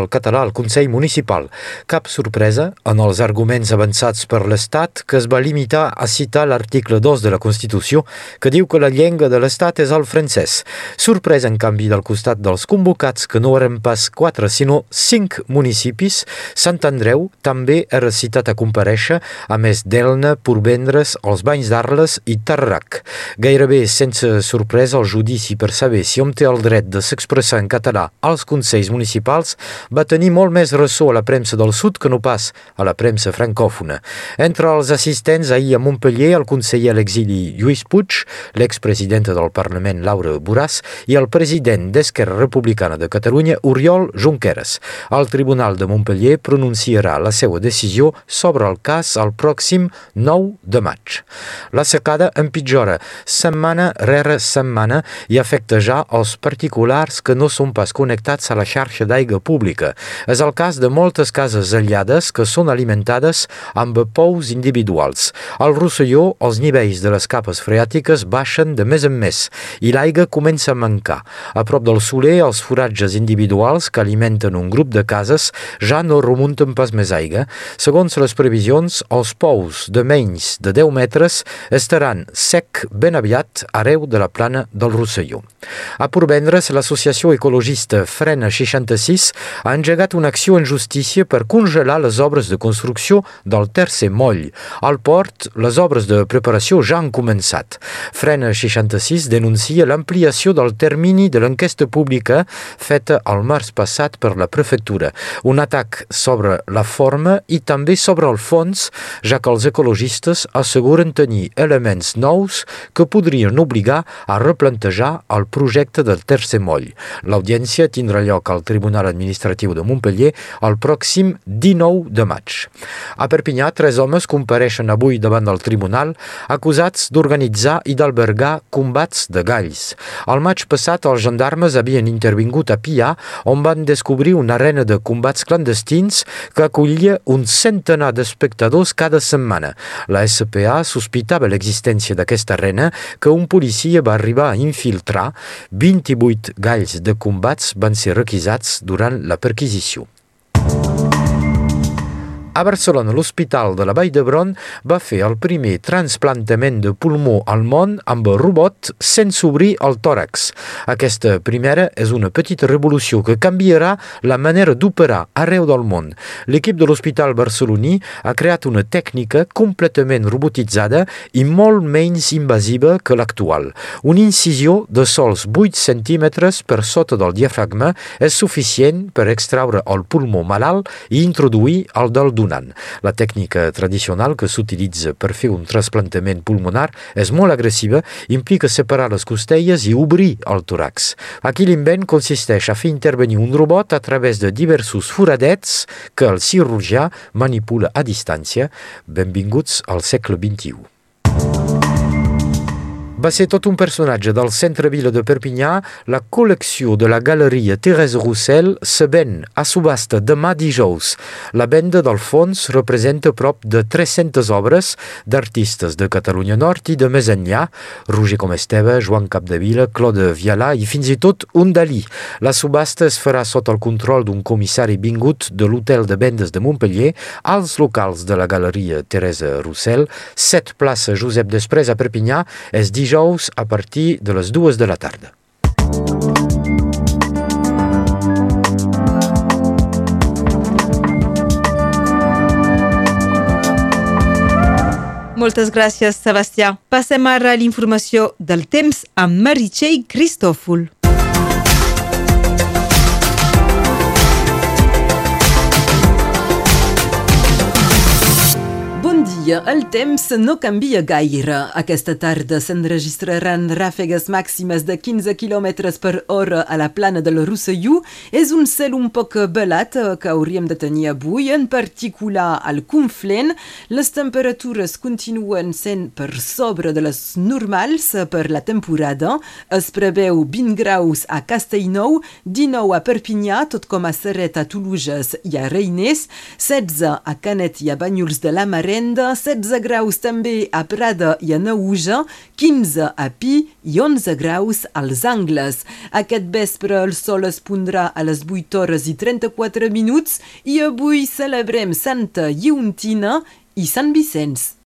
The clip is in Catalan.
el català al Consell Municipal. Cap sorpresa en els arguments avançats per l'Estat que es va limitar a citar l'article 2 de la Constitució que diu que la llengua de l'Estat és el francès. Sorpresa, en canvi, del costat dels convocats que no eren pas quatre sinó cinc municipis, Sant Andreu també era citat a compareixer, a més d'Elna, Porvendres, els Banys d'Arles i Tarrac. Gairebé sense sorpresa el judici per saber si hom té el dret de s'expressar en català als consells municipals va tenir molt més ressò a la premsa del sud que no pas a la premsa francòfona. Entre els assistents ahir a Montpellier, el conseller a l'exili Lluís Puig, l'expresidenta del Parlament Laura Boràs i el president d'Esquerra Republicana de Catalunya, Oriol Junqueras. El Tribunal de Montpellier pronunciarà la seva decisió sobre el cas el pròxim 9 de maig. La secada empitjora setmana rere setmana i afecta ja els particulars que no són pas connectats a la xarxa d'aigua pública. És el cas de moltes cases aïllades que són alimentades amb pous individuals. Al Rosselló, els nivells de les capes freàtiques baixen de més en més i l'aigua comença a mancar. A prop del Soler, els foratges individuals que alimenten un grup de cases ja no remunten pas més aigua. Segons les previsions, els pous de menys de 10 metres estaran sec ben aviat arreu de la plana del Rosselló. A Porvendres, l'associació ecologista Frena 66 ha engegat una acció en justícia per congelar les obres de construcció del tercer moll. Al port, les obres de preparació ja han començat. Frena 66 denuncia l'ampliació del termini de l'enquesta pública feta el març passat per la prefectura. Un atac sobre la forma i també sobre el fons, ja que els ecologistes asseguren tenir elements nous que podrien obligar a replantejar el projecte del tercer moll. L'audiència tindrà lloc al Tribunal Administratiu de Montpellier el pròxim 19 de maig. A Perpinyà, tres homes compareixen avui davant del tribunal acusats d'organitzar i d'albergar combats de galls. Al maig passat, els gendarmes havien intervingut a Pià, on van descobrir una arena de combats clandestins que acollia un centenar d'espectadors cada setmana. La SPA sospitava l'existència d'aquesta arena que un policia va arribar a infiltrar 28 galls de combats van ser requisats durant la perquisição. A Barcelona, l'Hospital de la Vall d'Hebron va fer el primer transplantament de pulmó al món amb el robot sense obrir el tòrax. Aquesta primera és una petita revolució que canviarà la manera d'operar arreu del món. L'equip de l'Hospital barceloní ha creat una tècnica completament robotitzada i molt menys invasiva que l'actual. Una incisió de sols 8 centímetres per sota del diafragma és suficient per extraure el pulmó malalt i introduir el del donant. La tècnica tradicional que s'utilitza per fer un trasplantament pulmonar és molt agressiva, implica separar les costelles i obrir el tòrax. Aquí l'invent consisteix a fer intervenir un robot a través de diversos foradets que el cirurgià manipula a distància. Benvinguts al segle XXI. Va ser tot un personatge del centre-vila de Perpinyà, la col·lecció de la galeria Thérèse Roussel se ven a subhasta demà dijous. La venda del fons representa prop de 300 obres d'artistes de Catalunya Nord i de més enllà, Roger Comesteve, Joan Capdevila, Claude Vialà i fins i tot un Dalí. La subhasta es farà sota el control d'un comissari vingut de l'hotel de vendes de Montpellier als locals de la galeria Thérèse Roussel, 7 plaça Josep Després a Perpinyà, és dijous dijous a partir de les dues de la tarda. Moltes gràcies, Sebastià. Passem ara a l'informació del temps amb Meritxell Cristòfol. Dia el temps no canvia gaire. Aquesta tarda s'enregistraran ràfegues màximes de 15 km per hora a la plana del Rosselló. És un cel un poc belat que hauríem de tenir avui, en particular al Conflent. Les temperatures continuen sent per sobre de les normals per la temporada. Es preveu 20 graus a Castellnou, 19 a Perpinyà, tot com a Serret, a Toluges i a Reiners, 16 a Canet i a Banyuls de la Marenda, 16 graus també a Prada i a Nauja, 15 a Pi i 11 graus als Angles. Aquest vespre el sol es pondrà a les 8 hores i 34 minuts i avui celebrem Santa Lleontina i Sant Vicenç.